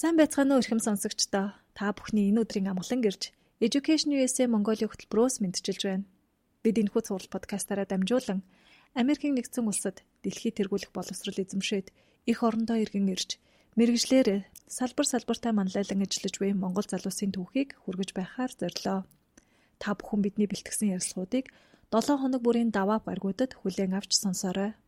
Сайн байцгаана уу эрхэм сонсогчдоо. Та бүхний энэ өдрийн амгалан гэрж Education USA Mongolia хөтөлбөрөөс мэдчилж байна. Бид энэхүү цуврал подкастаараа дамжуулан Америкийн нэгдсэн улсад дэлхийд тэргүүлэх боловсрол эзэмшээд их орондоо иргэн ирж мэрэгжлэр салбар салбартаа манлайлан ажиллаж буй Монгол залуусын түүхийг хүргэж байхаар зорилоо. Та бүхэн бидний бэлтгэсэн ярилцлагуудыг 7 хоног бүрийн даваа баргуудад хүлээн авч сонсоорой.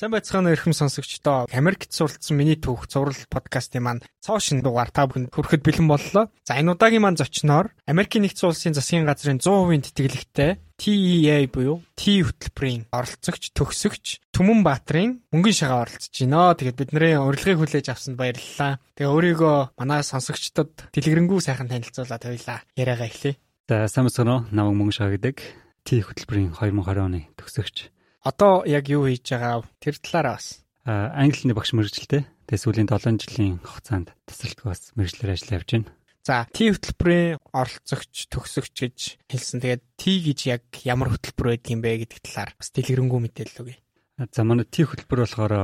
Сайн байцгаана эрхэм сонсогчдоо. Америкт суралцсан миний түүх зурвал подкастын маань цоошин дугаар та бүхэнд хүрэхэд бэлэн боллоо. За энэ удаагийн маань зочноор Америкийн нэгдсэн улсын засгийн газрын 100% тэтгэлэгтэй TEA буюу T хөтөлбөрийн оролцогч, төгсөгч Түмэн Баатрин мөнгөн шагаа оролцож байна. Тэгээд бидний урилгыг хүлээж авсанд баярлалаа. Тэгээ өөрийгөө манай сонсогчдод дэлгэрэнгүй сайхан танилцуулаад хоёлаа яриагаа эхлэе. За сайн байна уу? Намайг мөнгөн шагаа гэдэг T хөтөлбөрийн 2020 оны төгсөгч Одоо яг юу хийж байгаа тэр талаараа бас. Аа англи хэлний багш мэрэгчлээ. Тэгээ сүүлийн 7 жилийн хугацаанд тасралтгүй бас мэрэгчлэр ажиллаж явж байна. За, T хөтөлбөрийн оролцогч, төгсөгч гэж хэлсэн. Тэгээд T гэж яг ямар хөтөлбөр байдаг юм бэ гэдэг талаар бас дэлгэрэнгүй мэдээлэл өгье. За, манай T хөтөлбөр болохоор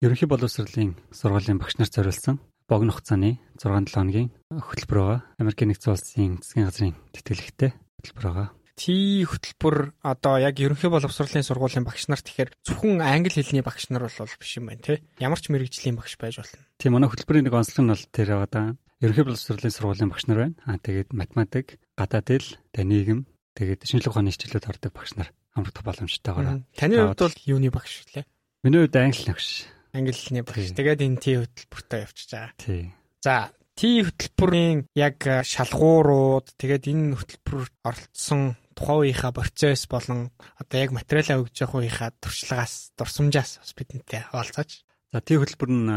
ерөнхий боловсролын сургуулийн багш нарт зориулсан богино хугацааны 6-7 хоногийн хөтөлбөр байгаа. Америкийн нэгдсэн улсын засгийн газрын тэтгэлэгтэй хөтөлбөр байгаа. T хөтөлбөр одоо яг ерөнхий боловсролын сургуулийн багш нарт тэгэхээр зөвхөн англи хэлний багш нар бол биш юм байна тий. Ямар ч мэрэгжлийн багш байж болно. Тийм манай хөтөлбөрийн нэг онцлог нь бол тэр одоо ерөнхий боловсролын сургуулийн багш нар байна. Аа тэгээд математик, гадаад хэл, нийгэм, тэгээд шинжлэх ухааны хичээлүүд ордог багш нар хамрагдах боломжтой байгаа. Таны хувьд бол юуны багш вэ? Миний хувьд англи багш. Англи хэлний багш. Тэгээд энэ T хөтөлбөртөө явчихж байгаа. Тий. За T хөтөлбөрийн яг шалгуурууд тэгээд энэ хөтөлбөрт оролцсон тухайн үеийнхаа процесс болон одоо яг материалаа өгж явах үеийнхаа туршлагаас дурсамжаас бас бидэнтэй хаалцаач. За тий хөтөлбөр нь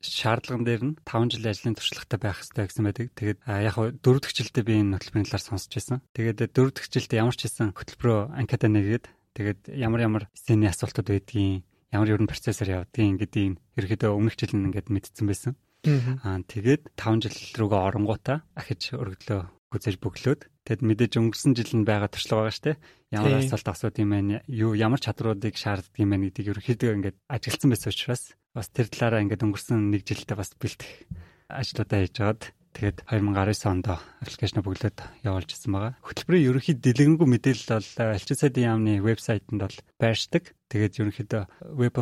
шаардлаган дээр нь 5 жилийн ажлын туршлагатай байх хэрэгтэй гэсэн байдаг. Тэгээд яг хөө дөрөв дэх жилдээ би энэ хөтөлбөрийн талаар сонсч байсан. Тэгээд дөрөв дэх жилдээ ямар ч хийсэн хөтөлбөрөө анкета нэгээд тэгээд ямар ямар сцены асуултууд байдгийг ямар ямар процессор явдгийг гэдгийг ерөөдөө өмнөх жил нь ингээд мэдсэн байсан. Аа тэгээд 5 жил рүүгээ оронгуудаа ахиж өргөдлөө гүзэж бөглөөд тэгэд мэдээж өнгөрсөн жил нь байгаа туршлага байгаа штэ ямар асуулт асууд юм байна юу ямар чадруудыг шаарддаг юм байна гэдгийг ерөнхийдөө ингээд ажигласан байсан учраас бас тэр талаараа ингээд өнгөрсөн нэг жилдээ бас бэлтэх ажлуудаа хийж байгаад тэгээд 2019 онд аппликейшн бүглөөд явуулж ирсэн байгаа. Хөтөлбөрийн ерөнхий дэлгэрэнгүй мэдээлэл бол Альчин сайдын яамны вебсайтанд бол байршдаг. Тэгээд ерөнхийдөө веб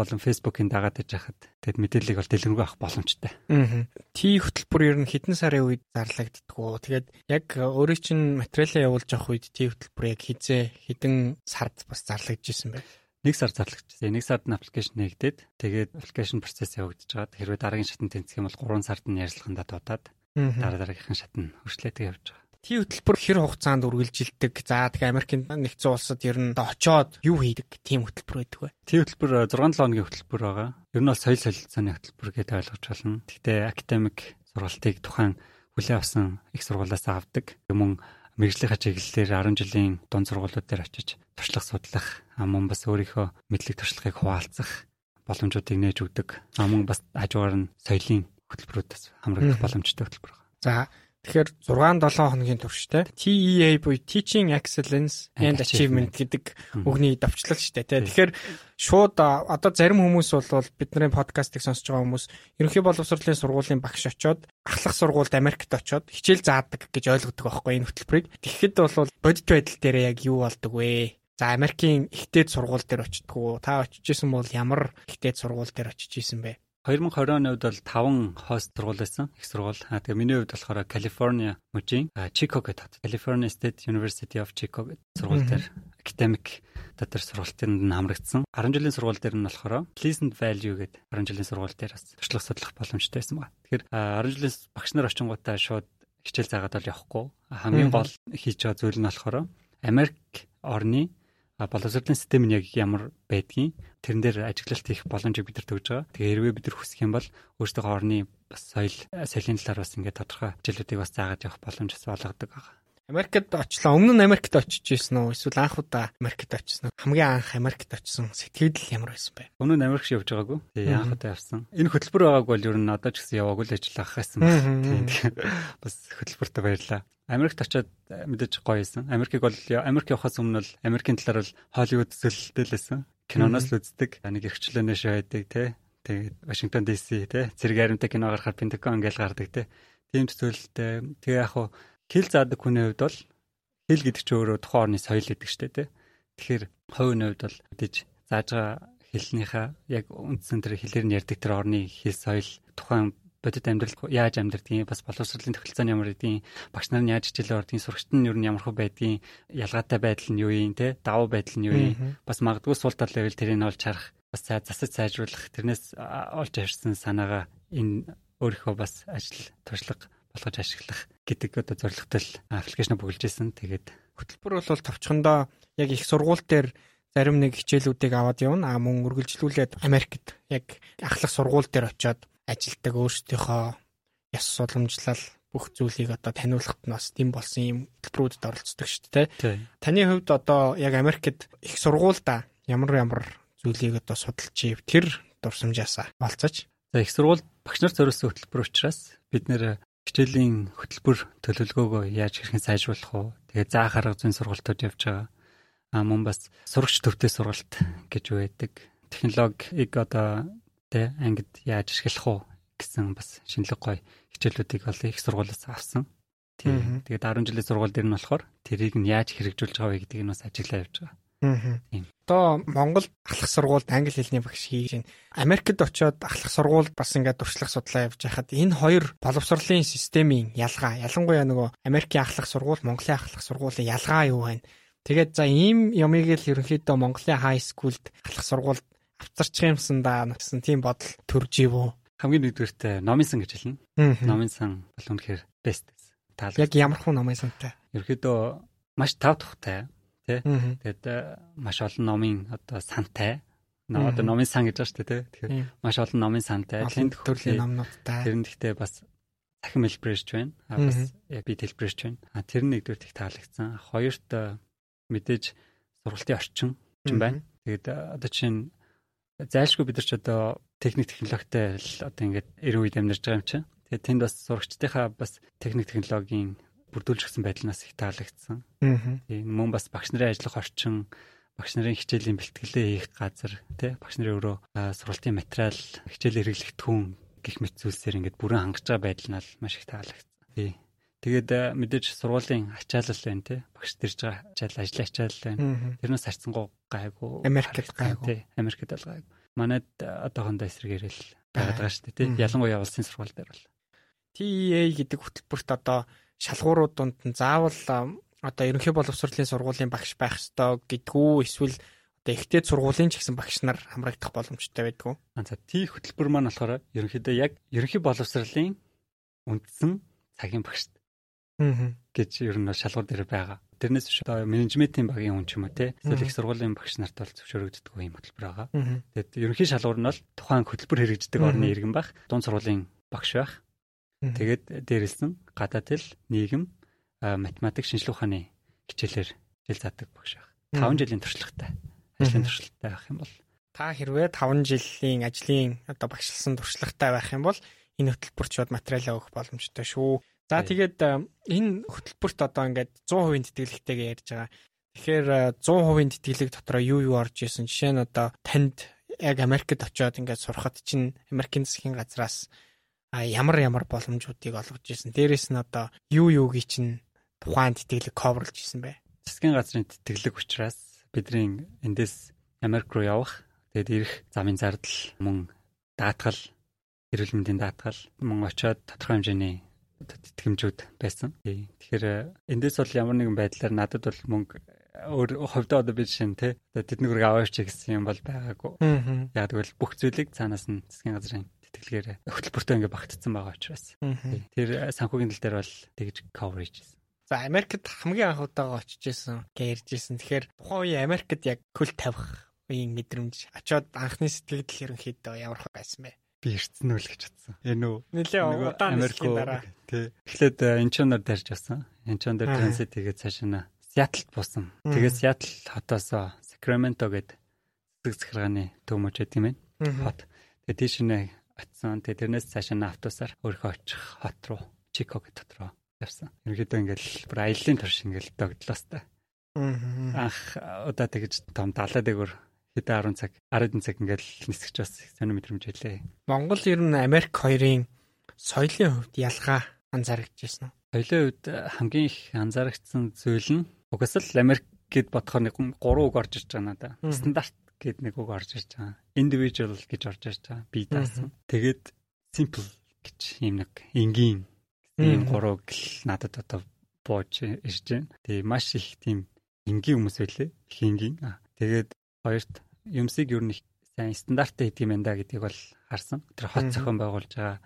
болон Facebook-ын дагаад иж хахад тэгэд мэдээллийг бол дэлгэрэнгүй авах боломжтой. Аа. Ти хөтөлбөр ер нь хэдэн сарын үед зарлагддгүү. Тэгээд яг өөрөө чинь материалаа явуулж авах үед ти хөтөлбөр яг хизээ хэдэн сард бас зарлагдчихсэн бэ? Нэг сар зарлагдчихсан. Нэг сард нь аппликейшн нээгдээд тэгээд аппликейшн процесс явагдаж байгаа. Хэрвээ дараагийн шатнд тэнцэх юм бол 3 сард нь ярилцлагандаа дуудаад дараа дараагийнхын шатнд хүрчлээдэг явж байгаа. Тий хөтөлбөр хэр хугацаанд үргэлжилдэг. За тэгээ Америкийн нэгдсэн улсад ер нь очоод юу хийдэг тийм хөтөлбөр байдаг вэ? Тий хөтөлбөр 6-7 хоногийн хөтөлбөр байгаа. Ер нь бол соёл солилцооны хөтөлбөр гэдээ ойлгож байна. Гэхдээ академик сургалтыг тухайн хүлээн авсан их сургуулиас авдаг. Мөн мэрэгжлийн чиглэлээр 10 жилийн дунд сургуулиуд дээр очиж туршлага судлах, мөн бас өөрийнхөө мэдлэг туршлагыг хуваалцах боломжуудыг нээж өгдөг. Мөн бас хажуугаар нь соёлын хөтөлбөрүүдээс хамрагдах боломжтой хөтөлбөр. За Тэгэхээр 6-7 хоногийн турштай TEA буюу Teaching Excellence and Achievement гэдэг үгний давчлал шүү дээ. Тэгэхээр шууд одоо зарим хүмүүс бол бидний подкастыг сонсож байгаа хүмүүс ерөнхий боловсролын сургуулийн багш очоод ахлах сургуульд Америкт очоод хичээл заадаг гэж ойлгодог байхгүй энэ хөтөлбөрийг. Тэгэхэд бол бодит байдал дээр яг юу болдог вэ? За Америкийн ихтэйд сургууль дээр очтгоо. Та очиж исэн бол ямар ихтэйд сургууль дээр очиж исэн бэ? 2020 оны үед бол 5 хост сургууль байсан. Их сургууль. Аа тэгээ миний хувьд болохоор California мужийн Chicago гэдэг. California State University of Chicago сургууль дээр academic дотор сургалтанд нь хамрагдсан. 10 жилийн сургууль дээр нь болохоор Pleasant Valley гэдэг 10 жилийн сургууль дээр бас туршлага судлах боломжтой байсан байна. Тэгэхээр 10 жилийн багш нар очингуудаа шууд хичээл заагаад бол явахгүй. Хамгийн гол хийж байгаа зүйл нь болохоор Америк орны боловсролын систем нь яг ямар байдгийг тэрэн дээр ажиглалт хийх боломжийг бид нар төгж байгаа. Тэгээ хэрвээ бид нар хүсэх юм бол өөрсдөө орны бас соёл соёлын талаар бас ингээд тодорхой хичээлүүдийг бас заагаад явах боломж бас олгодог байгаа. Америкт очлоо. Өмнө нь Америкт очиж ирсэн үү? Эсвэл анх удаа Америкт очсон уу? Хамгийн анх Америкт очсон сэтгэл ямар байсан бэ? Өмнө нь Америк явж байгаагүй. Тэгээ анх удаа явсан. Энэ хөтөлбөр байгааг бол ер нь одоо ч гэсэн яваагүй л ажиллах гэсэн байна. Бас хөтөлбөртөө баярлаа. Америкт очиод мэдээж гоё байсан. Америкийг бол Америк явахаас өмнө бол Америкийн талаар бол Холливуд зөвлөлтэй л байсан. Киноноос л үздэг. Нэг эрхчлөөнөөш байдаг те. Тэгээд Вашингтон DC те зэрэг аримтай кино гарахаар Пентагон ингээл гардаг те. Тийм төсөөлөлтэй. Тэгээ яг хуу хэл заадаг хүний хувьд бол хэл гэдэг чинь өөрөө тухайн орны соёл гэдэг штэ те. Тэгэхээр хувийн хувьд бол мэдээж зааж байгаа хэлнийхаа яг үндсэн тэр хэлээр нь ярьдаг тэр орны хэл соёл тухайн бодит амьдрал яаж амьдрдгийг бас боловсролын тохиолцооны ямар гэдгийг багш нар нь яаж хичээлээ ордгийн сурагчд нь юу ямар хөө байдгийг ялгаатай байдал нь юу юм те давуу байдал нь юу юм? Бас магадгүй сул тал level тэрийг олж харах бас цаа засаж сайжруулах тэрнээс олж харсан санаагаа энэ өөрийнхөө бас ажил туршлага болгож ашиглах гэдэг одоо зорилготой аппликейшн бүгэлж исэн. Тэгээд хөтөлбөр бол товчхондоо яг их сургууль дээр зарим нэг хичээлүүдийг аваад явна. А мөн үргэлжлүүлээд Америкт яг ахлах сургууль дээр очиод ажилдаг өөрсдийнхөө яс суламжлал бүх зүйлийг одоо таниулахад нь бас тийм болсон юм хөтөлбөрүүдэд оролцдог шүү дээ. Таны хувьд одоо яг Америкт их сургуульда ямар ямар зүйлийг одоо судалж ив тэр дурсамжаасаа болцооч. За их сургууль багш нар зориулсан хөтөлбөр учраас бид нэр хичээлийн хөтөлбөр төлөвлөгөөгөө яаж хэрхэн сайжруулах вэ? Тэгээ заах арга зүйн сургалтууд явж байгаа. А мөн бас сурагч төвтэй сургалт гэж байдаг. Технологиг одоо тэ ангид яаж ашиглах уу гэсэн бас шинэлэг гой хичээлүүдийг бол их сургуулиас авсан. Тийм. Тэгээд 10 жилийн сургууль дээр нь болохоор тэрийг нь яаж хэрэгжүүлж байгаа вэ гэдгийг нь бас ажиглаа явж байгаа. Одоо Монгол ахлах сургуульд англи хэлний багш хийж байна. Америкт очиод ахлах сургуульд бас ингээд туршлага судлаа явж байхад энэ хоёр боловсролын системийн ялгаа, ялангуяа нөгөө Америкийн ахлах сургууль, Монголын ахлах сургуулийн ялгаа юу вэ? Тэгээд за ийм юмыг л ерөнхийдөө Монголын хай скулд ахлах сургуульд авцарчих юмсан да гэсэн тийм бодол төрж ивөө. Хамгийн нэгдүгээрт номын сан гэж хэлнэ. Номын сан бол үнэхээр best. Яг ямар хуу номын сантай? Ерөнхийдөө маш тав тухтай тий. Тэгээд э, маш олон номын одоо сантай одоо номын сан гэж байна шүү дээ тий. Тэгэхээр маш олон номын сантай тэнд төрлийн номнуудтай. Тэр нь гэхдээ бас цахим хэлбэрэж байна. А бас яг би хэлбэрэж байна. А тэр нь нэгдүгээр их таалагдсан. Хоёрт э, мэдээж сургалтын орчин ч байна. Тэгээд э, одоо чинь зайлшгүй бид нар ч одоо техник технологитой л одоо ингээд 90 үед амьдарч байгаа юм чинь. Тэгээд тэнд бас сурагчдынхаа бас техник технологийн бүрдүүлчихсэн байдлаас их таалагдсан. Тийм мөн бас багш нарын ажиллах орчин, багш нарын хичээлийн бэлтгэлээ хийх газар, тий багш нарын өөрөө сургалтын материал, хичээл хэрэглэх түн гих мэт зүйлсээр ингээд бүрэн хангаж байгаа байдал нь маш их таалагдсан. Тий. Тэгээд мэдээж сургуулийн ачаалал байна тий. Багш дэрж байгаа ачаалал, ажлын ачаалал байна. Тэрнээс харцсангуу гайгүй. Америкт гайгүй. Тий. Америкт бол гайгүй. Манайд одоохондоо эсрэгээрэл байгаад байгаа шүү дээ тий. Ялангуяа улсын сургууль дээр бол. TEA гэдэг хөтөлбөрт одоо шалгуурууд донд нь заавал одоо ерөнхий боловсролын сургуулийн багш байх ёстой гэдгүү эсвэл одоо ихтэй сургуулийн ч гэсэн багш нар хамрагдах боломжтой байдгүй. За тий хөтөлбөр маань болохоор ерөнхийдөө яг ерөнхий боловсролын үндсэн цагийн багшд гэж ер нь шалгуур дээр байгаа. Тэрнээс биш одоо менежментийн багийн хүн ч юм уу те эсвэл их сургуулийн багш нарт бол зөвшөөрөгддөг юм хөтөлбөр байгаа. Тэгээд ерөнхий шалгуур нь бол тухайн хөтөлбөр хэрэгждэг орны иргэн байх, дунд сургуулийн багш байх, Тэгээд дээрлсэн гадаад хэл, нийгэм, математик, шинжилгээ ухааны хичээлээр жил заадаг багш байх. 5 жилийн туршлагатай. Ажлын туршлагатай байх юм бол та хэрвээ 5 жилийн ажлын одоо багшлсан туршлагатай байх юм бол энэ хөтөлбөрт шууд материалаа өгөх боломжтой шүү. За тэгээд энэ хөтөлбөрт одоо ингээд 100% тэтгэлэгтэйгээ ярьж байгаа. Тэгэхээр 100% тэтгэлэг дотроо юу юу орж исэн жишээ нь одоо танд яг Америкт очиод ингээд сурахад чинь Америкийн засгийн газраас ямар ямар боломжуудыг олгож ирсэн. Дээрээс нь одоо юу юугийн чинь тухайн тэтгэлэг коверлж ирсэн бэ? Засгийн газрын тэтгэлэг учраас бидний эндээс Америк руу явах, тэгээд ирэх замын зардал мөн даатгал, эрүүл мэндийн даатгал мөн очиод тодорхой хэмжээний тэтгэмжүүд байсан. Тэгэхээр эндээс бол ямар нэгэн байдлаар надад бол мөнгө өөр ховдоо одоо би жишээ нь те тэд нүрийг аваач гэсэн юм бол байгаагүй. Яг тэгвэл бүх зүйлийг цаанаас нь засгийн газрын тэтгэлгээр хөтөлбөртөө ингээ багтцсан байгаа учраас. Тэр санхүүгийн тал дээр бол тэгж coverage хийсэн. За Америкт хамгийн анх удаага очиж исэн гэж ярьжсэн. Тэгэхээр тухайн үеийн Америкт яг хөл тавих үеийн мэдрэмж очоод анхны сэтгэл ерөнхийдөө ямар байсан бэ? би ирцэн үл гэж бодсон. Энэ үү? Нилээ удаан нисхийн дараа. Тий. Эхлээд Инчоноор дарж авсан. Инчон дээр транзит хийгээд цаашаа Сиатлд буусан. Тэгээд Сиатл хотоос Сакраменто гээд цэцэг захиргааны төв мөч гэдэг юм байна. Хот. Тэгээд тийш нэ очсон. Тэгээ тэрнээс цаашаа автобусаар өөрийнхөө очих хот руу Чикаго хот руу явсан. Ерөнхийдөө ингээл бүр аяллаа турш ингээл догдлоо сте. Анх удаа тэгж том далаа дээгүр хэдэн 10 цаг 10 цаг ингээл нисгэж бас сонир мэдрэмж байлээ. Монгол ер нь Америк хоёрын соёлын хувьд ялгаа анзаарэгдэжсэн үү? Соёлын хувьд хамгийн их анзаарэгдсэн зүйл нь угсаал Америк гэд бодохоор нэг гурван үг орж ирж байгаа надаа. Стандарт гэд нэг үг орж ирж байгаа. Individual гэж орж ирж байгаа. Би даасан. Тэгээд simple гэж юм нэг энгийн ийм гурав гэл надад одоо бууж ирж байна. Тэгээ маш их тийм энгийн хүмүүс байлээ. Их энгийн. Тэгээд хоёрт юмсыг ер нь сайн стандарттай хийдэг юм да гэдгийг бол харсан. Тэр хот зохион байгуулж байгаа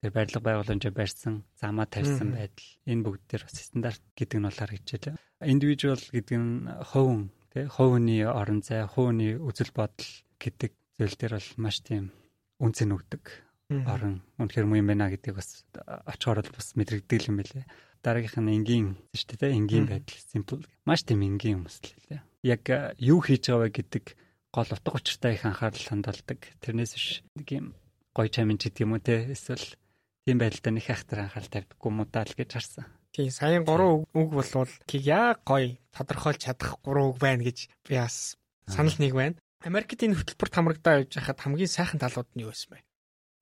тэр барилга байгууламжаа барьсан, замаа тавьсан байдал энэ бүгд бас стандарт гэдэг нь бол харагдчихлаа. Individual гэдэг нь хувь тий хувийн орон зай, хувийн үзэл бодол гэдэг зүйл дээр бол маш тийм үнцэн өгдөг орон үнэхээр муу юм байна гэдгийг бас очихоор бол бас мэдрэгдэл юм байлээ. Дараагийнх нь энгийн шүү дээ энгийн байдал simple маш тийм энгийн хүмүүс л лээ. Яг юу хийж байгаа вэ гэдэг гол утга учиртай их анхаарал хандуулдаг. Тэрнээс биш нэг юм гоё чамин ч гэдэг юм уу те эсвэл тийм байдалтай нэг хайхтар анхаарал тавьдаггүй муу даа л гэж харсан. Тийм саяын гурван үг болвол яа гоё тодорхойлж чадах гурван үг байна гэж би бас санал нэг байна. Америкт энэ хөтөлбөрт хамрагдаа явж хахад хамгийн сайхан талууд нь юу байсан бэ?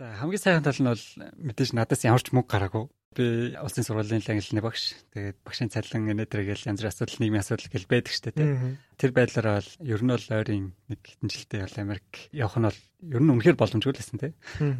За хамгийн сайхан тал нь бол мэдээж надаас ямар ч мөнгө гараагүй. Би улсын сургуулийн ангилны багш. Тэгээд багшийн цалин энэтэр гэл янз бүрийн асуудал нийгмийн асуудал гэл байдаг штэ тий. Тэр байдлаараа бол ер нь бол ойрын нэг хэдэн жилдээ бол Америк явах нь бол ер нь үнэхээр боломжгүй л байсан тий.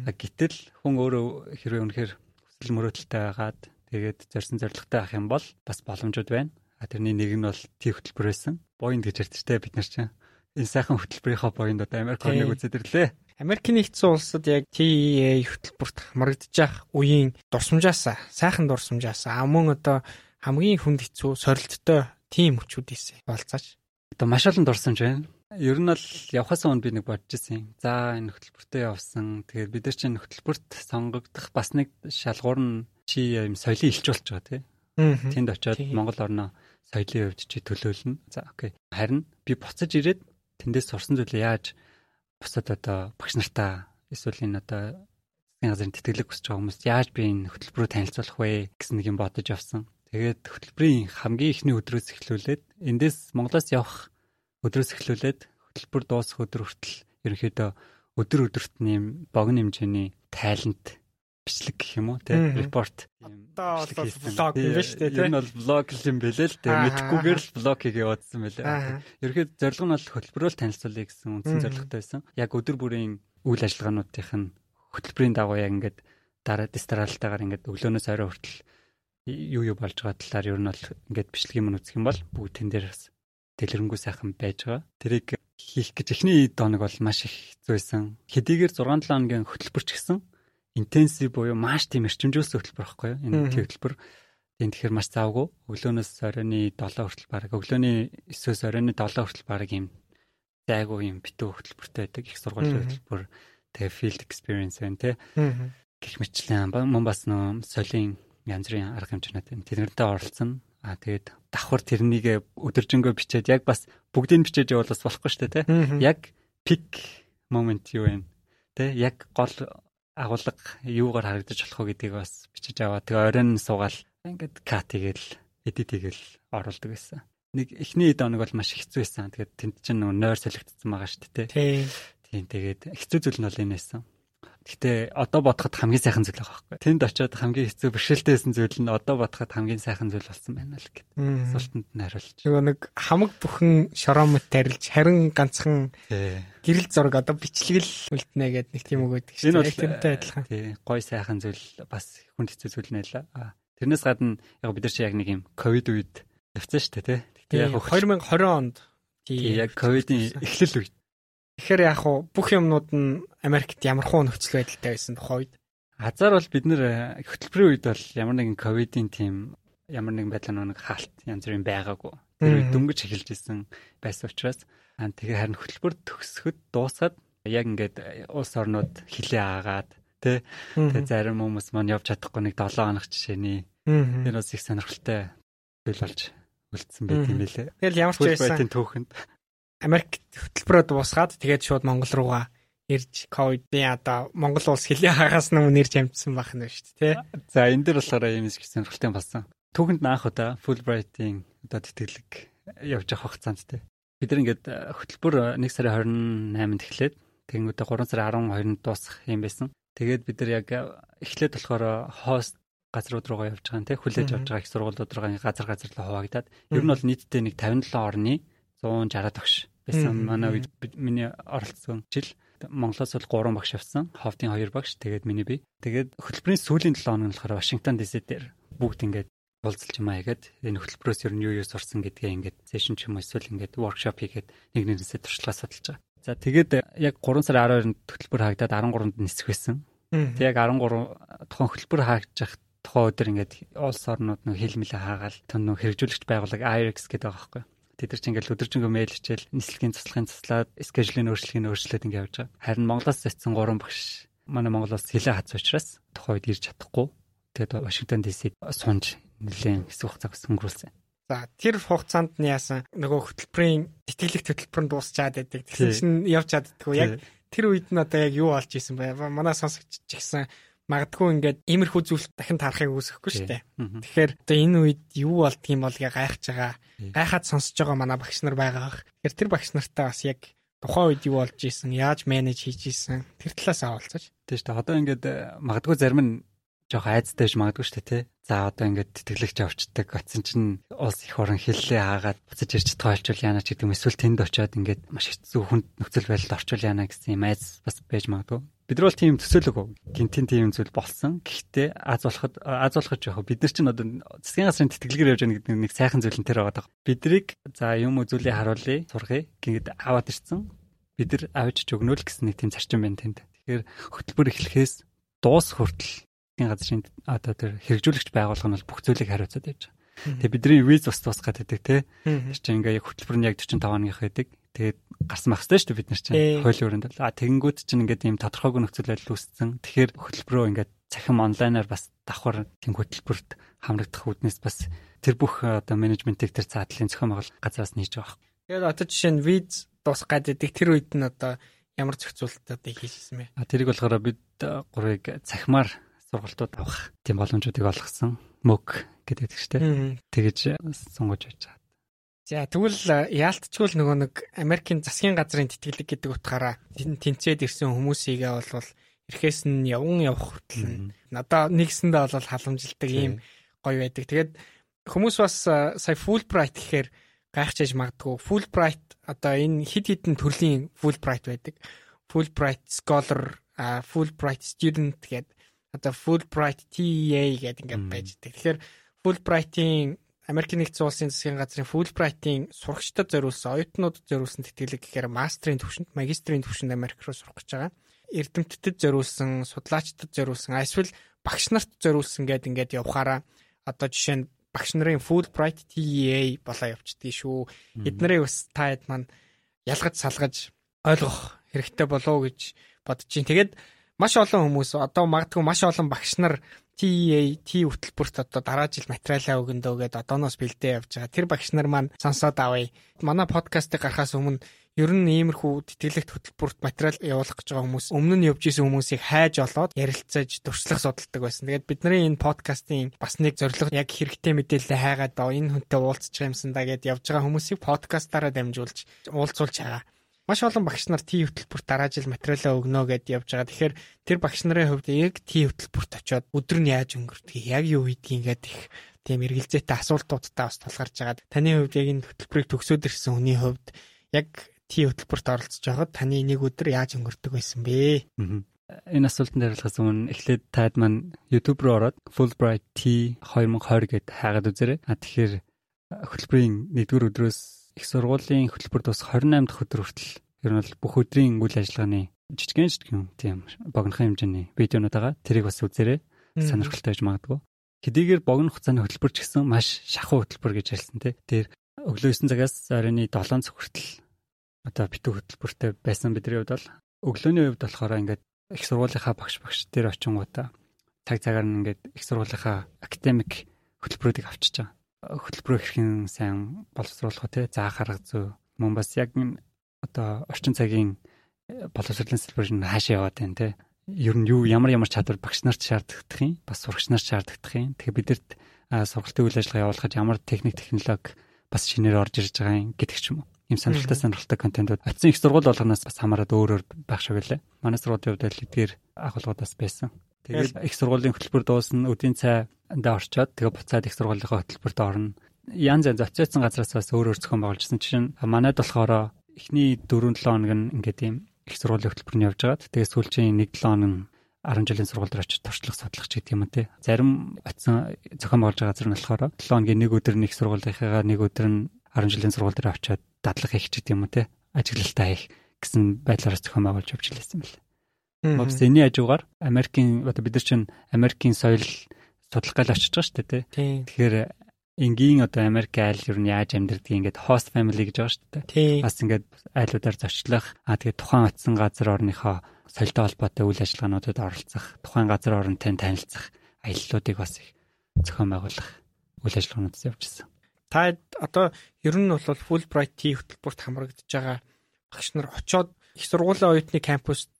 Гэтэл хүн өөрөө хэрвээ үнэхээр хүсэл мөрөөдөлтэй байгаад тэгээд зорьсон зорилготой авах юм бол бас боломжууд байна. А тэрний нэг нь бол тий хөтөлбөр байсан. Боинд гэж ярьдтэй бид нар чинь энэ сайхан хөтөлбөрийнхөө боинд одоо Америк орныг үзээд ирлээ. Америкийн нэгдсэн улсад яг TEA хөтөлбөрт хамрагдаж явах үеийн дурсамжаас сайхан дурсамжаас мөн одоо хамгийн хүнд хэцүү сорилттой тим хүчүүд ийсэн болцооч. Одоо маш олон дурсамж байна. Ер нь бол явхаас өмнө би нэг бодож ирсэн. За энэ хөтөлбөртөө явсан. Тэгээд бид нар чинь хөтөлбөрт сонгогдох бас нэг шалгуур нь чи юм соёлын илч болж байгаа тий. Тэнд очиод Монгол орноо соёлын хувьд чи төлөөлнө. За окей. Харин би буцаж ирээд тэндээс сурсан зүйлээ яаж бусад одоо багш нартаа эсвэл энэ одоо засгийн газрын тэтгэлэг хүсэж байгаа хүмүүст яаж би энэ хөтөлбөрөөр танилцуулах вэ гэсэн нэг юм бодож авсан. Тэгээд хөтөлбөрийн хамгийн ихний өдрөөс эхлүүлээд эндээс Монголоос явах өдрөөс эхлүүлээд хөтөлбөр дуусах өдөр хүртэл ерөнхийдөө өдөр өдөрт нэм богино хэмжээний тайлант бичлэг гэх юм уу тий репорт. Одоо бол блог юм ба штэ тий энэ бол блог юм бэлээ л тий мэдхгүйгээр л блог хийгээ явуулсан байлээ. Ерөөд зорилго нь бол хөтөлбөрөөл танилцуулъя гэсэн үндсэн зорилготой байсан. Яг өдөр бүрийн үйл ажиллагаануудынх нь хөтөлбөрийн дагуу яг ингээд дараа дистралтайгаар ингээд өглөөнөөс орой хүртэл юу юу болж байгаа талаар ер нь бол ингээд бичлэг юм үзэх юм бол бүгд тэн дээр бас дэлгэрэнгүй сайхан байж байгаа. Тэрийг хийх гэж эхний доног бол маш их зүйсэн. Хэдийгээр 6 7 хоногийн хөтөлбөрч гисэн интенсив буюу маш тийм эрчимжүүлсэн хөтөлбөр байхгүй юу? Энэ хөтөлбөр тийм тэгэхээр маш завгүй. Өглөөнөөс оройны 7 хүртэл баг өглөөний 9-өөс оройны 7 хүртэл баг юм зайгүй юм битүү хөтөлбөртэй байдаг. Их сургуулийн хөтөлбөр тэгээ field experience байна те. Гэх мэтлэн мөн бас нөө солийн янз бүрийн арга хэмжээнүүд байна. Тэднэртэй оролцсон. Аа тэгээд давхар тэрнийг өдөржингөө бичээд яг бас бүгдийг бичээж явуулах болохгүй шүү дээ те. Яг пик момент юу вэ? Тэ яг гол агуулга юугаар харагдаж болох вэ гэдгийг бас бичиж аваа. Тэгээ оройн суугаал ингээд кат хийгээл эдит хийгээл оруулдаг байсан. Нэг эхний доног бол маш хэцүү байсан. Тэгээд тэнд чинь нөө нойр солигдсон байгаа шүү дээ. Тийм. Тийм тэгээд хэцүү зүйл нь бол энэ байсан. Гэтэ одоо бодоход хамгийн сайхан зүйл байгаа байхгүй. Тэнд очиод хамгийн хэцүү бэрхшээлтэйсэн зүйл нь одоо бодоход хамгийн сайхан зүйл болсон байна л гэд. Асуултанд нь хариулж. Нөгөө нэг хамаг бүхэн шоромот тарилж харин ганцхан гэрэл зураг одоо бичлэгэл үлднэ гэд нэг тийм үг өгдөг шүү дээ. Тэрнтэй адилхан. Тий, гой сайхан зүйл бас хүнд хэцүү зүйл нэлээ. Тэрнээс гадна яг бид нар чи яг нэг юм ковид үед явцсан шүү дээ, тий. Яг 2020 онд тий яг ковидын эхлэл үед Тэгэхээр яг уу бүх юмнууд нь Америкт ямархуу нөхцөл байдалтай байсан тухай үед. Азар бол бид нэр э, хөтөлбөрийн үед бол ямар нэгэн ковидын тим ямар нэгэн байдлаар нэг хаалт янз бүрийн байгаагүй. Тэр үед дөнгөж эхэлж исэн байсан учраас аа тэгээ харин хөтөлбөр төгсөхөд дуусаад яг ингээд э, улс орнууд хилээ аагаад тэ тэгээ зарим хүмүүс маань явж чадахгүй нэг 7 хоног жишээний тэр бас их сонирхолтой зүйл болж үлдсэн байт юм лээ. Тэгэл ямар ч байсан түүхэнд Америк хөтөлбөрөө дуусгаад тэгээд шууд Монгол руугаа ирж ковидын одоо Монгол улс хилээ хагаас өмнө ирж амжсан байх нь шүү дээ тий. За энэ дэр болохоор юм шиг сонирхолтой болсон. Түүхэнд наах удаа Fulbright-ийн одоо тэтгэлэг явж авах хугацаанд тий. бид нар ингээд хөтөлбөр 1 сарын 28-нд эхлээд тэгэнгүүтээ 3 сарын 12-нд дуусах юм байсан. Тэгээд бид нар яг эхлээд болохоор хост газрууд руугаа явж байгаа нэ хүлээж авч байгаа их сургуулиуд руугаа газар газар л хуваагдаад ер нь бол нийтдээ нэг 57 орны 160 тогш байсан. Манай үед миний оролцсон жил Монголоос бол 3 багш авсан. Ховдын 2 багш, тэгээд миний би. Тэгээд хөтөлбөрийн сүүлийн 7 хоног нь болохоор Вашингтон ДС дээр бүгд ингээд уулзалж юм аягаад энэ хөтөлбөрөөс ер нь юу юу сурсан гэдгээ ингээд сешн ч юм уу эсвэл ингээд воркшоп хийгээд нэг нэгнээсээ туршлага судалж байгаа. За тэгээд яг 3 сарын 12-нд хөтөлбөр хаагдаад 13-нд нисэх байсан. Тэг яг 13 тухайн хөтөлбөр хаагдчих тухайн өдөр ингээд улс орнууд нэг хэлмэлээ хаагаал тэн нэг хэрэгжүүлэгч байгууллага IRX гэдэг байгаа байхгүй. Тэд нар ч ингээл өдөржингөө мэйл хичээл нислэгийн цуцлахын цуслаад скежлийн өөрчлөгийг өөрчлөөд ингээд явж байгаа. Харин Монголоос зэтсэн 3 багш манай Монголоос хилээ хац учраас тухайн үед ирж чадахгүй. Тэгээд Вашингтон ДС-д сунж нэлээд хэсэг хугацаа өнгөрүүлсэн. За тэр хугацаанд нь яасан нөгөө хөтөлбөрийн тэтгэлэг хөтөлбөр нь дуусчаад байдаг. Тэгсэн чинь явж чаддгүй. Яг тэр үед нь одоо яг юу болж исэн бэ? Манай сонсогч ч гэсэн магадгүй ингээд иймэрхүү зүйл дахин тарахыг үүсэхгүй шүү дээ. Тэгэхээр одоо энэ үед юу болдгийм бол гээ гайхаж байгаа. Гайхаад сонсож байгаа манай багш нар байгаа. Тэгэхээр тэр багш нартай бас яг тухайн үед юу болж исэн, яаж менеж хийж исэн тэр талаас авалцаж. Шүү дээ. Одоо ингээд э, магадгүй зарим нь жоох айцтай байж магадгүй шүү дээ тий. За одоо ингээд тэтгэлэгч авчдаг. Атсан чинь улс их орон хиллээ хаагаад буцаж ирж чадгаа болчвол яана ч гэдэг юм эсвэл тэнд очиод ингээд маш хэцүү хүнд нөхцөл байдалд орчвол яана гэсэн юм айц бас байж магадгүй. Бид нар бол тийм төсөөлөг гинтийн тийм зүйл болсон. Гэхдээ аз болоход аз болоход жоох бид нар чинь одоо засгийн газрын тэтгэлгээр явж байгаа гэдэг нэг сайхан зүйл нь тэр байгаа. Бидрийг за юм үзүүлээ харуулъя, сургая гингэд аваад ирсэн. Бид нар авчиж өгнө л гэсэн нэг тийм зарчим байна тэнд. Тэгэхээр хөтөлбөр эхлэхээс дуус хүртэл засгийн газрын одоо тэр хэрэгжүүлэгч байгууллага нь бол бүх зүйлийг хариуцаад байж байгаа. Тэгээ бидний виз бас тусгаад байдаг те. Тэр чинь ингээ яг хөтөлбөр нь яг 45 оных байдаг. Тэгээд гарсан байх хэрэгтэй шүү дээ бид нар чинь хуулийн өрөөнд. А тэгэнгүүт чинь ингээд ийм тодорхойгүй нөхцөл байдал үүссэн. Тэгэхээр хөтөлбөрөө ингээд цахим онлайнаар бас давхар тийм хөтөлбөрт хамрагдах үүднээс бас тэр бүх одоо менежментийг тэр цаатлын зохион байгуулалт газраас нээж байгаа. Тэгээд одоо жишээ нь виз дуусгаад байдаг тэр үед нь одоо ямар зохицуулалтуудыг хийжсэн бэ? А тэрийг болохоор бид гурыг цахимаар сургалтууд авах тийм боломжуудыг олгосон. Мөг гэдэг чигтэй. Тэгэж сунгаж байж байгаа. За тэгвэл яалтчгүй нөгөө нэг Америкийн засгийн газрын тэтгэлэг гэдэг утгаараа тэнцээд ирсэн хүмүүсийгээ болвол эрхээс нь явган явах хүртэл надаа нэгсэндээ бол халамжилдаг ийм гоё байдаг. Тэгээд хүмүүс бас сая Fulbright гэхээр гайхчихж магадгүй. Fulbright одоо энэ хид хідэн төрлийн Fulbright байдаг. Fulbright Scholar, Fulbright Student гэдэг одоо Fulbright TEA гэдэг ингээд байж байгаа. Тэгэхээр Fulbright-ийн Америк нэгдсэн улсын засгийн газрын Fulbright-ийн сурагчдад зориулсан, оюутнуудад зориулсан тэтгэлэг гэхээр мастрын төвшөнд, магистрийн төвшөнд Америк руу сурах гэж байгаа. Эрдэмтдэд зориулсан, судлаачдад зориулсан, эсвэл багш нарт зориулсан гэд ингээд явахаараа одоо жишээ нь багш нарын Fulbright TEA болоо явчихдээ шүү. Эднэрийг бас та хэд маань ялгаж салгаж ойлгох хэрэгтэй болов уу гэж бодож чинь. Тэгээд маш олон хүмүүс одоо магадгүй маш олон багш нар TEA T хөтөлбөрт одоо дараа жил материалаа өгөндөө гэдээ одооноос бэлдээ явж байгаа. Тэр багш нар маань сонсоод авъя. Манай подкастыг гарахаас өмнө ер нь иймэрхүү тэтгэлэгт хөтөлбөрт материал явуулах гэж байгаа хүмүүс өмнө нь явж исэн хүмүүсийг хайж олоод ярилцаж туршлах судалдаг байсан. Тэгээд бидний энэ подкастын бас нэг зорилго яг хэрэгтэй мэдээлэл хайгаад энэ хүнтэй уулзчих юмсан да гэд явж байгаа хүмүүсийг подкастаараа дамжуулж уулзуулж байгаа маш олон багш нар Т хөтөлбөрт дараа жил материалаа өгнө гэд явж байгаа. Тэгэхээр тэр багш нарын хувьд яг Т хөтөлбөрт очиод өдөр нь яаж өнгөрдгийг яг юу хийдгийг ингээд их тийм эргэлзээтэй асуултуудтай бас тулгарч байгаа. Таны хувьд яг энэ хөтөлбөрийг төгсөөд ирсэн хүний хувьд яг Т хөтөлбөрт оролцож байгаад таны нэг өдөр яаж өнгөрдөг байсан бэ? Энэ асуултанд хариулахаас өмнө эхлээд таад маань YouTube руу ороод Fulbright T 2020 гэд хаагаад үзээрэй. А тэгэхээр хөтөлбөрийн нэгдүгээр өдрөөс их сургуулийн хөтөлбөр тус 28 дахь өдөр хүртэл ер нь бол бүх өдрийн үйл ажиллагааны жижигэн жижигэн тийм богинохын хэмжээний видеонууд байгаа. Тэрийг бас үзээрэй. Сонирхолтой байж магадгүй. Хэдийгээр богино хугацааны хөтөлбөр ч гэсэн маш шахуу хөтөлбөр гэж хэлсэн тий. Тэр өглөө 9 цагаас оройн 7 цаг хүртэл одоо битүү хөтөлбөртэй байсан бидний хувьд бол өглөөний хувьд болохоор ингээд их сургуулийнхаа багш багш дээр очингуудаа цаг цагаар нь ингээд их сургуулийнхаа академик хөтөлбөрүүдийг авчиж байгаа хөтөлбөрөө хэрхэн сайн боловсруулах вэ? Заах арга зүй мөн бас яг одоо орчин цагийн э, боловсруулалтын салбар нь хаашаа яваад байна те. Ер нь юу ямар ямар чадвар багш нарт шаардлагадах юм, бас сурагч нарт шаардлагадах юм. Тэгэхээр бидэрт сургалтын үйл ажиллагаа явуулахад ямар техник технологи бас шинээр орж ирж байгаа юм гэдэг ч юм уу. ийм сонирхолтой сонирхолтой контентууд очсон их сургууль болгоноос бас хамаарат өөр өөр байх шиг үлээ. Манай сургуулийн хувьд л эдгээр агуулгуудаас байсан. Тэгээд их сургуулийн хөтөлбөр дуусна, өдийн цайдаа орчоод тэгээ буцаад их сургуулийнхаа хөтөлбөрт орно. Янз янз очиодсан газраас бас өөр өөр зохион байгуулжсэн. Жишээ нь манайд болохоор эхний 4-7 хоног нь ингээд ийм их сургуулийн хөтөлбөр нь явж байгаад тэгээ сүүлчийн 1-7 хоног нь 10 жилийн сургууль дээр очиж туршлага судлах ч гэдэг юм те. Зарим очисон зохион байгуулж байгаа газар нь болохоор 7 хоногийн нэг өдөр нэг сургуулийнхаа нэг өдөр нь 10 жилийн сургууль дээр очиод дадлага хийх ч гэдэг юм те. Ажиглалтаа хийх гэсэн байдлаараа зохион байгуулж явж лээсэн мэл. Мобс энэний хажуугаар Америкийн одоо бид нар чинь Америкийн соёл судалгаал очиж байгаа шүү дээ тий. Тэгэхээр энгийн одоо Америк айл ер нь яаж амьдэрдэг ингээд host family гэж байгаа шүү дээ. Бас ингээд айлуудаар зочлох аа тэгээд тухайн очисон газар орныхоо соёлтой холбоотой үйл ажиллагаануудад оролцох, тухайн газар оронтой танилцах аяллуудыг бас их зохион байгуулах үйл ажиллагаануудад явж ирсэн. Та одоо ер нь бол Fulbright хөтөлбөрт хамрагдж байгаа багш нар очоод их сургуулийн оюутны кампуст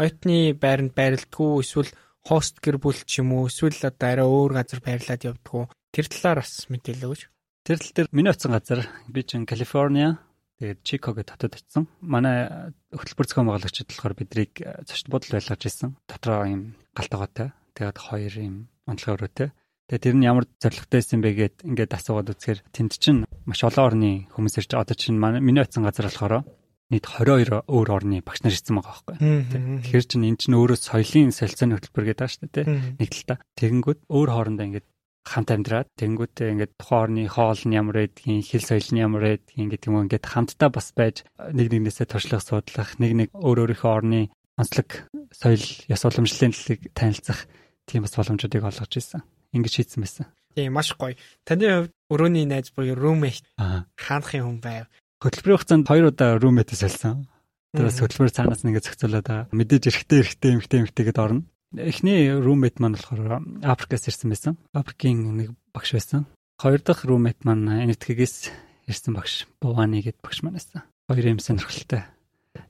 оюутны байранд байрладгүй эсвэл хост гэр бүл ч юм уу эсвэл одоо арай өөр газар байрлаад явдггүй тэр талаар бас мэдээлэл өгөөч. Тэр тал дээр миний оцсон газар би чинь Калифорниа тэгээд Чикаго хотод очсон. Манай хөтөлбөр зохион байгуулагчид болохоор бидрийг зочд бодол байлгаж ирсэн. Дотроо ийм галтгоотой. Тэгээд хоёр ийм онцлог өрөөтэй. Тэгээд тэр нь ямар зоригтой байсан бэ гэд ингээд асуугаад үзэхээр тэнд чинь маш олон орны хүмүүс ирж одоо чинь миний оцсон газар болохоор нийт 22 өөр орны багш нар ирсэн байгаа байхгүй. Тэгэхээр чинь эн чинь өөрөө соёлын солилцооны хөтөлбөр гэдэг шүү дээ. Нэг талдаа. Тэгэнгүүт өөр хоорондоо ингээд хамт амьдраад тэгэнгүүтээ ингээд тухайн орны хоол нь ямар байдгийг, хэл соёл нь ямар байдгийг гэдэг юм ингээд хамтдаа бас байж нэг нэгнээсээ туршлах, судлах, нэг нэг өөр өөрийнхөө орны онцлог соёл, ёс уламжлалын талыг танилцах тийм бас боломжуудыг олгож ирсэн. Ингээд шийдсэн байсан. Тийм маш гоё. Таны хувьд өрөөний найз буюу roommate хаанхын хүн байв Хөтөлбөрийн хугацаанд хоёр удаа руммэт солисон. Тэрээс хөтөлбөр цаанаас нэгэ байгаа. Мэдээж эрэхтэй эрэхтэй эмхтэй эмхтэйгээд орно. Эхний руммэт маань болохоор Африкаас ирсэн байсан. Африкийн нэг багш байсан. Хоёр дахь руммэт маань энэтхэгээс ирсэн багш. Буваны гэд багш маань байсан. Хоёр юм сонирхолтой.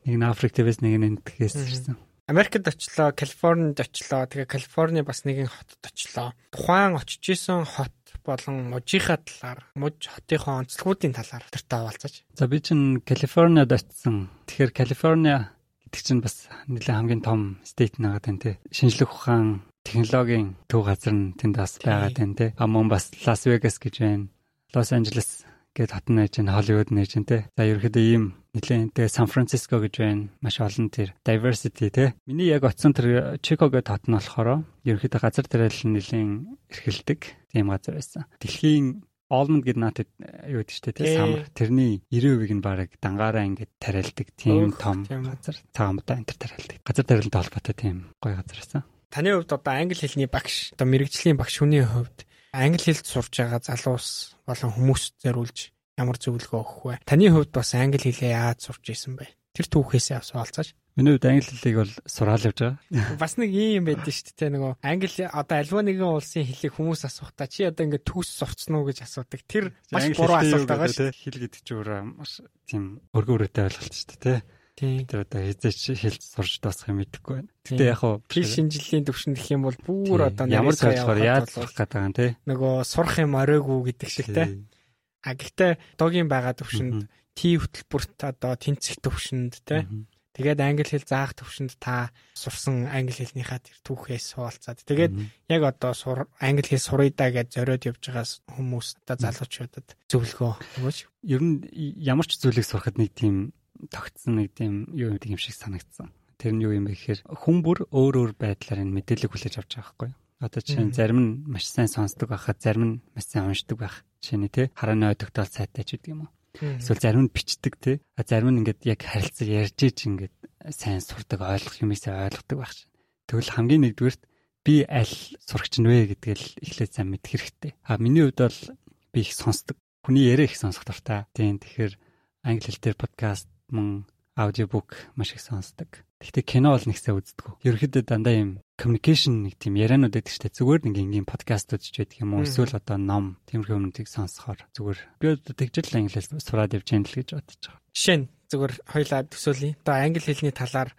Нэг нь Африк твэс нэг нь энэтхэгээс ирсэн. Америкт очлоо, Калифорнид очлоо. Тэгээ Калифорни бас нэгэн хотод очлоо. Тухайн очиж исэн хот болон мужийнхаа талаар, муж хотынхоо онцлогуудын талаар тэртээ хаваалцаж. За би чинь Калифорниад очсон. Тэгэхээр Калифорниа гэдэг чинь бас нэлээд хамгийн том стейт нагаад байна те. Шинжлэх ухаан технологийн төв газар нь тэнд бас байгаад байна те. А мөн бас Лас Вегас гэж байна. Лос Анжелес гээд хот нэж Холливуд нэж те. За ерөөхдөө ийм нэлээд тэгээ Сан Франциско гэж байна. Маш олон тэр diversity те. Миний яг оцсон тэр Чикаго хот нь болохоор ерөөхдөө газар тариалал нь нэлээд эрхэлдэг тийм газар байсан. Дэлхийн Олмонд гэд наатад юу гэдэг чтэй те самар тэрний 90% нь баг дангаараа ингээд тариалдаг тийм том газар цагаамдаа энэ тариалдаг. Газар тариалалтай холбоотой тийм гоё газар байсан. Таны хувьд одоо англи хэлний багш одоо мэрэгжлийн багш хүний хувьд англи хэлд сурж байгаа залуус болон хүмүүс зориулж ямар зөвлөгөө өгөх вэ? Таны хувьд бас англи хэлээ яаж сурч исэн бэ? Тэр түүхээсээ авс олцооч. Миний хувьд англи хэлийг бол сураал явж байгаа. Бас нэг юм байдаг шүү дээ нөгөө англи одоо альва нэгэн улсын хэлийг хүмүүс асуухтаа чи одоо ингээд төгс сурцсан уу гэж асуудаг. Тэр маш буруу асуулт байгаа шүү. Хэл гэдэг чинь өөрөө маш тийм өргөөрөөтэй ойлголт шүү дээ, тий. Тэр одоо хязгаарч хэлж сурч дуусах юм мэдэхгүй байна. Гэтэ яг хуу при шинжилгээний төвшөнд гэх юм бол бүр одоо ямар зорилгоор яаж сурах гэдэг юм тий. Нөгөө сурах юм оройгүй гэдэг шиг тий. А гэхдээ догийн байгаа төвшөнд Т хөтөлбөрт одоо тэнцэх төвшөнд те тэгээд англи хэл заах төвшөнд та сурсан англи хэлнийхаа тэр түүхээс суулцаад тэгээд яг одоо сур англи хэл сурыг да гэж зориод явж байгаа хүмүүс одоо залуучуудад зөвлөгөө өгөөч. Ер нь ямар ч зүйлийг сурахад нэг тийм тогтсон нэг тийм юу юм шиг санагдсан. Тэр нь юу юм бэ гэхээр хүн бүр өөр өөр байдлаар энэ мэдээлэл хүлээж авч байгаа байхгүй юу? Одоо чинь зарим нь маш сайн сонсдог байхад зарим нь маш сайн уншдаг байх. Нь те харааны ой тогтоол сайтай ч гэдэг юм уу. Эсвэл зарим нь бичдэг те. А зарим нь ингээд яг харилцаа ярьж иж ингээд сайн сурдаг ойлгох юмсаа ойлгодог байх шин. Тэгвэл хамгийн нэгдүгээрт би аль сурагч нь вэ гэдгээл эхлээд сайн мэдэх хэрэгтэй. А миний хувьд бол би их сонсдог. Хүний яриа их сонсох дуртай. Тийм тэгэхээр англи хэл дээр подкаст мөн аудиобук маш их сонсдог. Гэхдээ кино бол нэгсээ үздэг. Ерөнхийдөө дандаа юм communication нэг тийм яриануд байдаг шүү дээ. Зүгээр нэг ингийн подкастууд ч байдаг юм уу? Эсвэл одоо ном, тиймэрхүү юмнуудыг сонсохоор зүгээр. Би одоо тэгжэл англи хэл сураад явж яана л гэж бодож байгаа. Жишээ нь зүгээр хоёлаа төсөөлье. Одоо англи хэлний талаар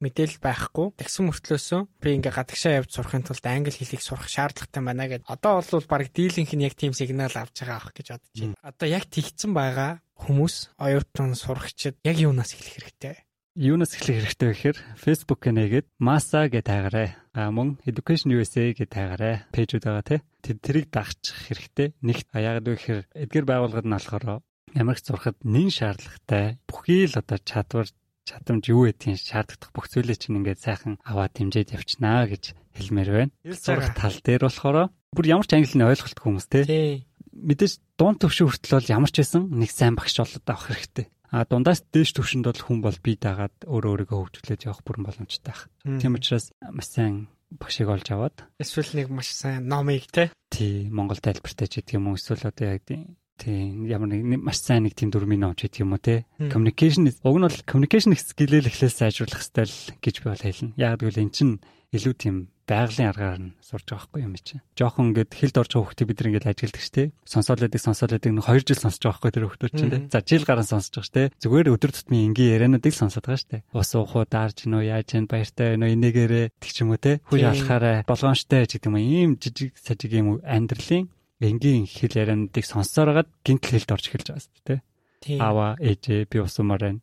мэдээлэл байхгүй. Тэгсэн мөртлөөсөө би ингээ гадагшаа явж сурахын тулд англи хэлийг сурах шаардлагатай байна гэд. Одоо бол баг дийлэнх нь яг тийм сигнал авч байгаа ах гэж бодож байна. Одоо яг тэгсэн байгаа хүмүүс оюутан сурагчид яг юунаас эхлэх хэрэгтэй? Юунаас эхлэх хэрэгтэй вэ гэхээр Facebook нээгээд Masa гэж тайгараа. А мөн Education USA гэж тайгараа. Пэйжүүд байгаа тий. Тэд тэрийг дагчих хэрэгтэй. Нэгт яагаад вэ гэхээр эдгээр байгууллагад нь болохоор ч зурхад нэн шаардлагатай бүхий л одоо чадвар чадамж юу гэдгийг шаарддаг бүх зүйлээ чинь ингээд сайхан аваад дэмжиж явчихнаа гэж хэлмээр байна. Зурх тал дээр болохоор бүр ямар ч англи нь ойлголтгүй хүмүүс тий. Мэдээж дунд төвшин хүртэл бол ямар ч байсан нэг сайн багш болоод авах хэрэгтэй. А дундаас дээш төвшөнд бол хүн бол бие дагаад өөрөө өөрийгөө хөгжүүлээд явах бүрэн боломжтой байх. Тийм учраас маш сайн багшийг олж аваад эсвэл нэг маш сайн номыг те тий Монгол тайлбартай ч гэдэг юм уу эсвэл одоо яг Тийм ямар нэг маш сайн нэг тийм дөрмийн ном ч гэх юм уу те. Communication уг нь бол communication skill-эл эхлээс сайжруулах хэрэгтэй л гэж би бол хэлнэ. Яг гэвэл эн чинь илүү тийм байгалийн аргаар нь сурж байгаа хгүй юм чи. Жохон ингээд хэлд орж байгаа хүүхдээ бид ингээд ажилладаг ш те. Сонсоол байдаг сонсоол байдаг нэг 2 жил сонсож байгаа хгүй тэр хүүхдүүд чинь те. За жил гарan сонсож байгаа ш те. Зүгээр өдөр тутмын энгийн яриануудыг сонсоод байгаа ш те. Ус уухуу даарч нөө яаж гэн баяртай нөө энэгээрээ тэг ч юм уу те. Хүү яалахаараа болгоомжтой ч гэдэг юм ийм жижиг сажиг юм амьдралын энгийн хэл яриануудыг сонсоороод гинтл хэлд орж эхэлж байгаа шүү дээ. Аава ээжээ би усумаар байна.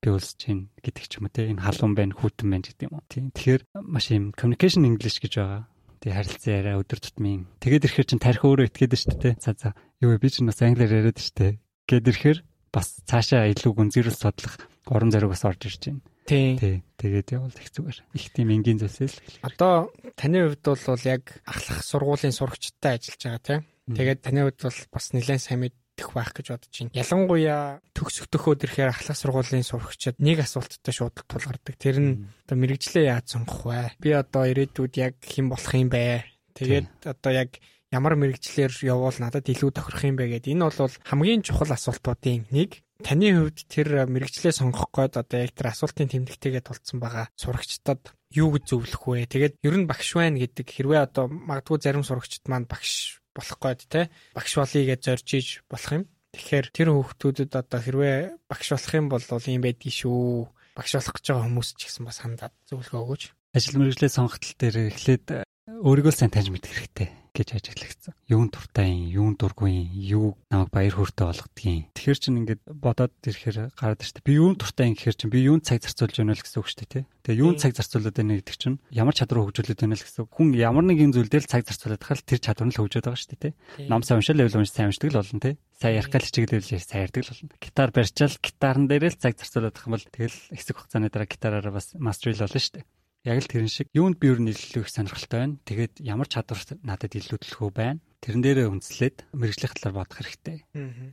Би улс чинь гэдэг ч юм уу те энэ халуун байна, хүүтэн байна гэдэг юм уу. Тийм. Тэгэхээр маш юм communication english гэж байгаа. Тэгээ харилцан яриа өдөр тутмын. Тэгээд ирэхээр чинь тарих өөрөө итгээд шүү дээ. За за. Юу би чинь бас англиар яриад шүү дээ. Гээд ирэхээр бас цаашаа илүү гүнзгийрэл судлах орон зориг бас орж ирж байна. Тий. Тэгээд явал их зүгээр. Их тийм энгийн зүйлсээс л эхлэх. Одоо таны хувьд бол яг ахлах сургуулийн сурагчтай ажиллаж байгаа тийм. Тэгээд таны хувьд бол бас нэлээд сайн мэдэх байх гэж бодож байна. Ялангуяа төгсөхдөхөөд ирэхээр ахлах сургуулийн сурагчид нэг асуулттай шууд тулгардаг. Тэр нь одоо мэрэгжлээ яаж сонгох вэ? Би одоо ирээдүйд яг хэн болох юм бэ? Тэгээд одоо яг ямар мэрэгчлэр явуул надад илүү тохирох юм бэ гэдэг. Энэ бол хамгийн чухал асуултуудын нэг. Таны хувьд тэр мэрэгчлээ сонгох гээд одоо яг тэр асуултын тэмдэгтэйгээ тулцсан байгаа сурагчдад юу гэж зөвлөх вэ? Тэгээд ер нь багш байна гэдэг хэрвээ одоо магадгүй зарим сурагчид маань багш болох гээд те багш болъё гэж зорж иж болох юм. Тэгэхээр тэр хүүхдүүдэд одоо хэрвээ багш болох юм бол ийм байдгийг шүү. Багш болох гэж байгаа хүмүүс ч гэсэн бас хандаад зөвлөгөө өгөөч. Ажил мэргэжлээ сонгохтол дээр эхлээд өөрийгөө сайн таньж мэдэх хэрэгтэй гэж ажиглагдсан. Юун туртай юм, юун дургүй юм, юу намайг баяр хөөртэй болгодгийг. Тэгэхэр чин ингээд бодоод ирэхээр гараад ирсэн. Би юун туртай юм гэхэр чин би юун цаг зарцуулж байна л гэсэн үг дээ, тий. Тэгээ юун цаг зарцуулаад байна гэдэг чинь ямар чадвар хөгжүүлээд байна л гэсэн. Хүн ямар нэгэн зүйл дээр цаг зарцуулаад хахад тэр чадвар нь л хөгжөөд байгаа дээ, тий. Ном сайн уншаал level унш сайн уншдаг л болно, тий. Сайн ярих гал хичээгээл сайн ярьдаг л болно. Гитар барьчаал гитарын дээрээ л цаг зарцуулаад ах юм бол тэгэл хэсэг хугацааны дараа гитараараа бас мастерл болно дээ. Яг л тэрэн шиг юунд би юу нийлүүлэх сонирхолтой байна. Тэгээд ямар чадвар надад илүү төлхөө байна. Тэрэн дээрээ үндэслээд мэрэгжлийн талаар бодох хэрэгтэй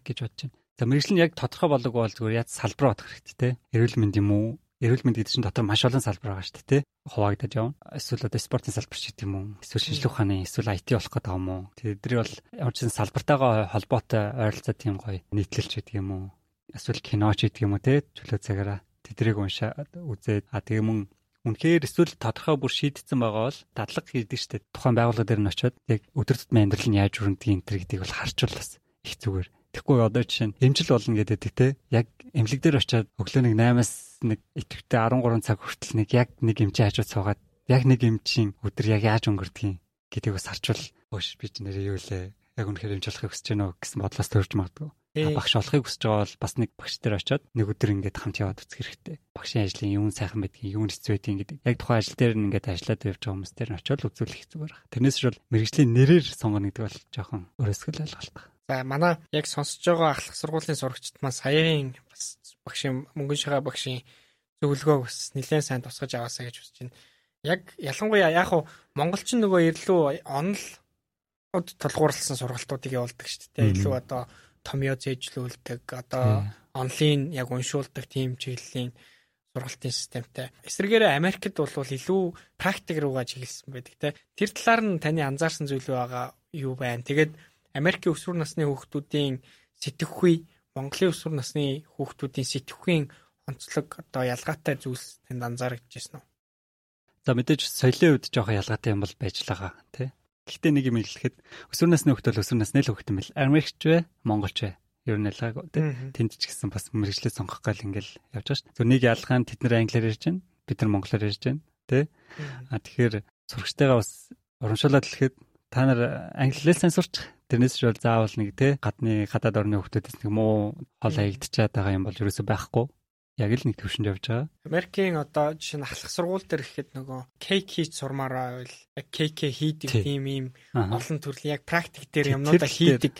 гэж бодож байна. За мэрэгжил нь яг тодорхой болог бол зүгээр яаж салбар бодох хэрэгтэй те. Эрүүл мэнд юм уу? Эрүүл мэнд гэдэг чинь дотор маш олон салбар байгаа шүү дээ те. Хуваагдаж явна. Эсвэл одоо спортын салбар ч гэдэг юм уу? Эсвэл шинжлэх ухааны, эсвэл IT болох гэдэг юм уу? Тэдний бол ямар ч салбартайгаа холбоотой ойролцоо тийм гоё нийтлэлч гэдэг юм уу? Эсвэл кино ч гэдэг юм уу те. Чөлөө цагаараа тэдрийг уншаад үзээд а тэгээ мөн Үнэхээр эсвэл тодорхой бүр шийдсэн байгаа бол дадлага хийдэг штеп. Тухайн байгууллага дээр нь очиод яг өдөр тутмын амьдрал нь яаж өрнөдөг энэ төр гэдгийг бол харчвал бас их зүгээр. Тэгэхгүй одоо жишээ нь эмчил болно гэдэг те. Яг эмнэлэг дээр очиод өглөө нэг 8-аас нэг идэвхтэй 13 цаг хүртэл нэг яг нэг эмчийн хажууд суугаад яг нэг эмчийн өдөр яг яаж өнгөрдгийг гэдгийг бас харчвал өөш би ч нэрээ юу лээ. Яг үнэхээр эмчлэхийг хүсэж байна уу гэсэн бодлоос төрж магадгүй багш болохыг хүсэж байгаа бол бас нэг багш дээр очиод нэг өдөр ингээд хамт яваад үзэх хэрэгтэй. Багшийн ажлын юун сайхан байдгийг, юун хэцүү байдгийг гэдэг. Яг тухайн ажил дээр ингээд ажиллаад явж байгаа хүмүүс дээр нь очиод үзүүлэх зүгээр байна. Тэрнээс бол мэрэгжлийн нэрээр сонгоно гэдэг бол жоохон өрөөсгөл ойлголт. За манай яг сонсож байгаа ахлах сургуулийн сурагчид маань саяын бас багшийн мөнгөн шагаа багшийн зөвлөгөө бас нэлээд сайн тусгаж аваасаа гэж хүсэж байна. Яг ялангуяа яг хуу монголчин нөгөө ирлүү онол од толгуурлсан сургалтуудыг явуулдаг шүү дээ. Илүү одоо томьёо зээжлүүлдэг одоо онлайн яг уншуулдаг тийм чиглэлийн сургалтын системтэй. Эсвэргээрээ Америкт бол илүү практик руугаа чиглэсэн байдаг те. Тэр талаар нь таны анзаарсан зүйл байгаа юу байна? Тэгээд Америкийн өсвөр насны хүүхдүүдийн сэтгэхүй, Монголын өсвөр насны хүүхдүүдийн сэтгэхүйн онцлог одоо ялгаатай зүйлс тэнд анзаарэгдэжсэн үү? За мэдээж соёлын үед жоохон ялгаатай юм бол байж л байгаа тий. Гэхдээ нэг юм хэлэхэд өсвөр насны бол өсвөр насны л юм бэл. Америкч вэ? Монголч вэ? Ер нь ялгаагүй. Тэнд ч гэсэн бас мэрэгчлээ сонгох гал ингээл явж байгаа шүү. Зөв нэг ялгаа нь тэд нэр англиар ярьж байна. бид нар монголоор ярьж байна тий. А тэгэхээр сурагчтайгаа бас урамшуулаад хэлэхэд та нар англи хэл сайн сурч тэрнээс бол заавал нэг тий гадны гадаад орны хүмүүсээс нэг муу хол хаягдчихад байгаа юм бол ерөөсөй байхгүй яг л нэг төвшөнд явж байгаа. Америкийн одоо жишээ нь ахлах сургууль дээр гэхэд нөгөө кейк хийж сурмаараа байл кейк хийдэг тийм ийм олон төрлийн яг практик дээр юмнуудаа хийдэг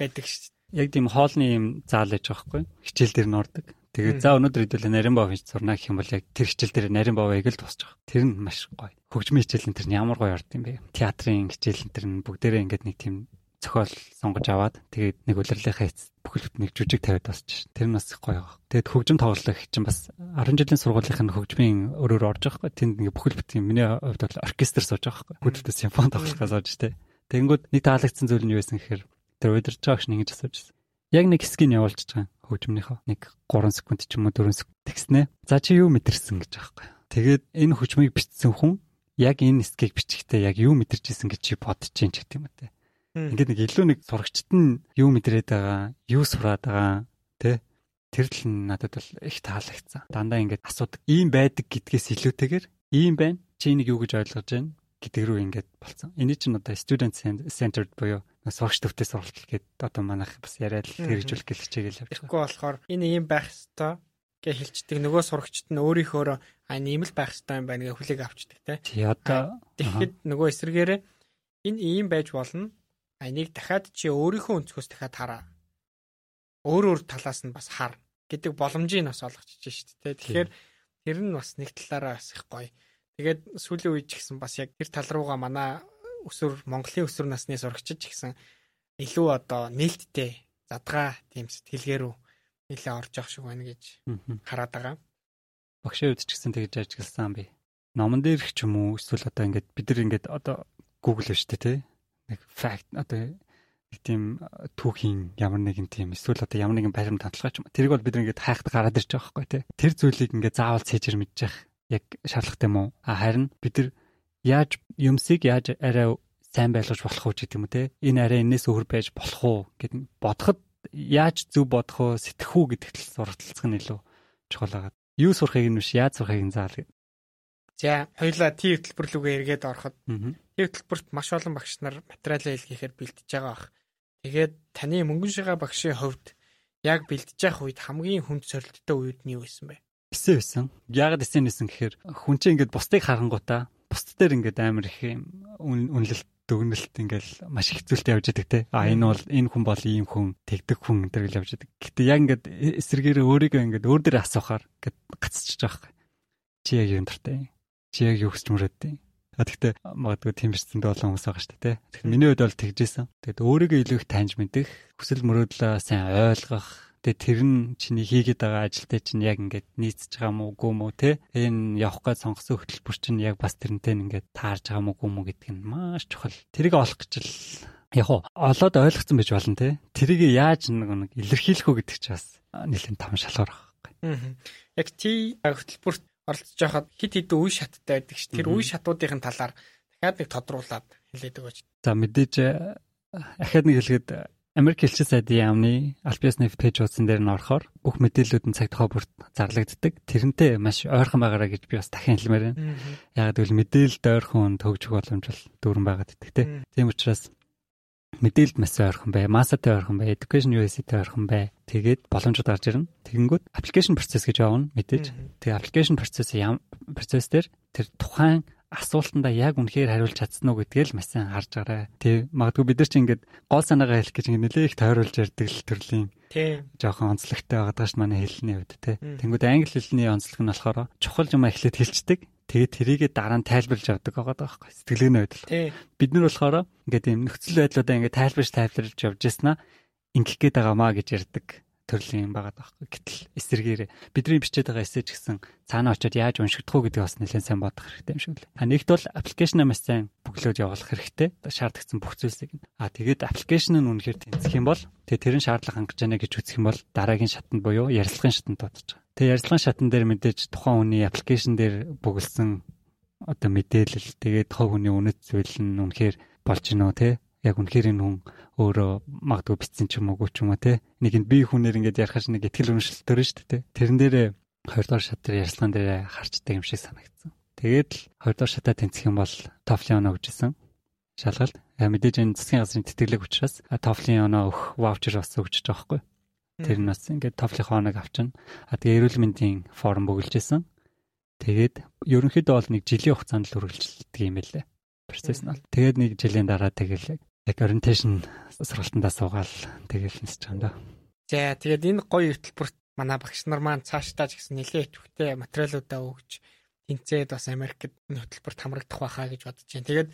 байдаг шүү дээ. Яг тийм хоолны юм заал ээж байгаа хгүй. Хичээл дээр нордог. Тэгээд за өнөөдөр хэдүүлээ нарийн бав хийж сурна гэх юм бол яг тэр хичээл дээр нарийн бавыг л тусч байгаа. Тэр нь маш гоё. Хөгжмийн хичээл энэ тэр нь ямар гоё орд юм бэ? Театрын хичээл энэ тэр нь бүгдээрээ ингээд нэг тийм зохиол сонгож аваад тэгээд нэг улирлынхаа эц бүхэлд нэг жүжиг тавиад басч. Тэр нь бас гоё байгаа. Тэгээд хөгжим тоглох чинь бас 10 жилийн сургуулийн хөгжмийн өрөөр орж байгаа хгүй. Тэнд ингээ бүхэл бүтэн миний хувьд бол оркестр сууж байгаа хгүй. Хөдөлтөд симфони тоглохоо сууж штэ. Тэнгүүд нэг таалагдсан зүйл нь юу байсан гэхээр тэр удирж байгаа гэж ингэж асууж яг нэг хэсгийг явуулчихж байгаа хөгжмөнийхөө нэг 3 секунд ч юм уу 4 секунд тэгснэ. За чи юу мэдэрсэн гэж юм. Тэгээд энэ хөгжмийг бичсэн хүн яг энэ хэсгийг бичихтэй яг юу мэдэрч исэн гэж чи бодож чинь ч гэдэг юм те. Ингээд нэг илүү нэг сурагчт нь юу мэдрээд байгаа, юу сураад байгаа те. Тэр л надад бол их таалагдсан. Дандаа ингээд асуудаг. Ийм байдаг гэдгээс илүүтэйгээр ийм байна. Чи энийг юу гэж ойлгож байна? гэдэг рүү ингээд болцсон. Эний чинь одоо student centered буюу сурагч төвтэй суралт гээд одоо манайх бас яриад хэрэгжүүлэх гэж хичээгээл явж байгаа. Тэгэхгүй болохоор энэ юм байх ёстой гэж хэлцдэг. Нөгөө сурагчд нь өөрийнхөө а ийм л байх ёстой юм байна гэж хүлээг авчдаг те. Тий одоо тэгэхэд нөгөө эсрэгээрээ энэ ийм байж болно. Энийг дахиад чи өөрийнхөө өнцгөөс дахиад хараа. Өөр өөр талаас нь бас хар гэдэг боломжийг бас олгочихж шүү дээ. Тэгэхээр тэр нь бас нэг талаараа бас их гоё Тэгээд сүүлийн үед ч гэсэн бас яг тэр тал руугаа манай өсвөр Монголын өсвөр насны сурагчид ч гэсэн илүү одоо нээлттэй задгаа тийм сэтгэлгээ рүү нэлээ орж явах шиг байна гэж хараад байгаа. Багшийн үед ч гэсэн тэгж ажигласан би. Номон дээр ч юм уу эсвэл одоо ингээд бид нар ингээд одоо Google биш үү те нэг fact одоо нэг тийм түүхийн ямар нэгэн тийм эсвэл одоо ямар нэгэн баримт татлагаа ч юм. Тэрийг бол бид ингээд хайхад гараад ирж байгаа байхгүй те. Тэр зүйлийг ингээд заавал цээжэр мэдчих яг шаардлагатай юм уу? А харин бид нар яаж юмсыг яаж арай сайн байлгаж болох уу гэдэг юм те. Энэ арай энэс өөр байж болох уу гэд бодоход яаж зөв бодох уу, сэтгэх үү гэдэгт сурталцах нь илүү чухал байгаа. Юу сурахыг нь биш, яаж сурахыг нь заал. За, хоёлаа тий хөтөлбөр рүүгээ эргээд ороход тий хөтөлбөрт маш олон багш нар материалаа илгээхээр бэлтэж байгаа бах. Тэгээд таны мөнгөн шигаа багшийн хувьд яг бэлтэж явах үед хамгийн хүнд сорилттой үед нь юу байсан бэ? Эсэ байсан. Яагаад эсэ нэсэн гэхээр хүн чинь ингээд бусдыг харангуудаа бусд дээр ингээд амар их үнэлэлт дүгнэлт ингээл маш их зүйлтэй явж байдаг те. А энэ бол энэ хүн бол ийм хүн, тэгдэг хүн энэ гэж явж байдаг. Гэтэ яг ингээд эсэргээрээ өөрийгөө ингээд өөр дээр асуухаар ингээд гацчихж байгаа юм. Чи яг юм дуртай. Чи яг юу хүсч мөрөөдтэй. А тэгтээ магадгүй тийм бичсэндээ олон хүмүүс байгаа шүү дээ. Тэгэхээр миний хувьд бол тэгжсэн. Тэгэд өөрийгөө илүү их таньж мэдэх, хүсэл мөрөөдлөө сайн ойлгох, Тэгээ тэр нь чиний хийгээд байгаа ажилтай чинь яг ингээд нийцж байгаа мó үгүй мó те энэ явах гэж сонгосон хөтөлбөр чинь яг бас тэрнтэй ингээд таарж байгаа мó үгүй мó гэдг нь маш чухал. Тэрийг олох гэж л яг уу олоод ойлгоцсон байж болно те. Тэрийг яаж нэг нэг илэрхийлэх үү гэдэг чинь бас нэлээд том шалгуур байна. Яг тий хөтөлбөрт оролцож байхад хит хит үе шаттай байдаг ш. Тэр үе шатуудын талаар дахиад нэг тодруулаад хэлээд өгөөч. За мэдээж ахаад нэг хэлгээд Америк элчин сайдын яамны Albion Net пэйж утсан дээр нь орохоор бүх мэдээллүүд нь цаг тухай бүрт зарлагддаг. Тэрнтэй маш ойрхон байгаараа гэж би бас дахин хэлмээр байна. Яг гэвэл мэдээлэлд ойрхон төгжих боломж бол дүүрэн байгаад идэх. Тийм учраас мэдээлэлд маш ойрхон бай, массатай ойрхон бай, education USC-тэй ойрхон бай. Тэгээд боломжууд гарч ирнэ. Тэгэнгүүт application process гэж явна мэдээж. Тэгээ application process ям процесс дээр тэр тухайн асуултандаа яг үнэхээр хариулж чадсан уу гэдгээ л маш сайн харж гараа. Тэг магадгүй бид нар чи ингээд гол санаагаа хэлэх гэж ингээд нэлээ их тойруулж ярьдаг л төрлийн жоохон онцлогтой байгаа ш манай хэлний хувьд те. Тэнгүүд англи хэлний онцлог нь болохоор чухал юм эхлээд хэлцдэг. Тэгээд тэрийгэ дараа нь тайлбарлаж авдаг байгаа байхгүй сэтгэлгээний хувьд л. Бид нар болохоор ингээд юм нөхцөл байдлуудаа ингээд тайлбарж тайлбарлаж явж яснаа ингэх гээд байгаа маа гэж ярьдаг төрлийн юм байгаа даахгүй. Гэтэл эсэргээр бидний бичээд байгаа эсэж гисэн цаана очиод яаж уншигдах уу гэдгийг бас нэлээд сайн бодох хэрэгтэй юм шиг л. А нэгт бол аппликейшн маш сайн бүглөөд явуулах хэрэгтэй. Шаардлагатай бүх зүйлсийг. А тэгээд аппликейшн нь үнэхээр тэнцэх юм бол тэгээд тэрэн шаардлага хангаж байна гэж үзэх юм бол дараагийн шатанд буюу ярилцлагын шатанд дуудаж байгаа. Тэгээд ярилцлагын шатан дээр мэдээж тухайн хүний аппликейшн дээр бүгэлсэн одоо мэдээлэл тэгээд тухайн хүний үнэт зүйл нь үнэхээр болж гинөө те яг үнэхээр энэ хүн өөрөө магадгүй битсэн ч юм уу ч юм уу те нэгэнд би хүнээр ингээд ярахаш нэг ихтгэл үнэмшилтөр нь шүү дээ тэрэн дээр хоёрдугаар шат дээр ярилцлаган дээр харчдаг юм шиг санагдсан. Тэгээд л хоёрдугаар шатаа тэнцэх юм бол TOEFL оноо өгчсэн. Шалгалт. Мэдээж энэ засгийн газрын тэтгэлэг учраас TOEFL оноо өгөх ваучер бас өгч байгаа байхгүй. Тэр нь бас ингээд TOEFL-ийн хоног авчна. А тэгээ эрүүл мэндийн форум бүгэлжсэн. Тэгээд ерөнхийдөө бол нэг жилийн хугацаанд л үргэлжилдэг юм байлээ. Процесс нь бол. Тэгээд нэг жилийн дараа тэгэл яг orientation сургалтандаа суугаал тэгэл нисэж байгаа юм да. За тэгээд энэ гоё хөтөлбөрт манай багш нар маань цаашдаа ч гэсэн нэлээд идэвхтэй материалуудаа өгч тэнцээд бас Америкт энэ хөтөлбөрт хамрагдах байхаа гэж бодож байна. Тэгээд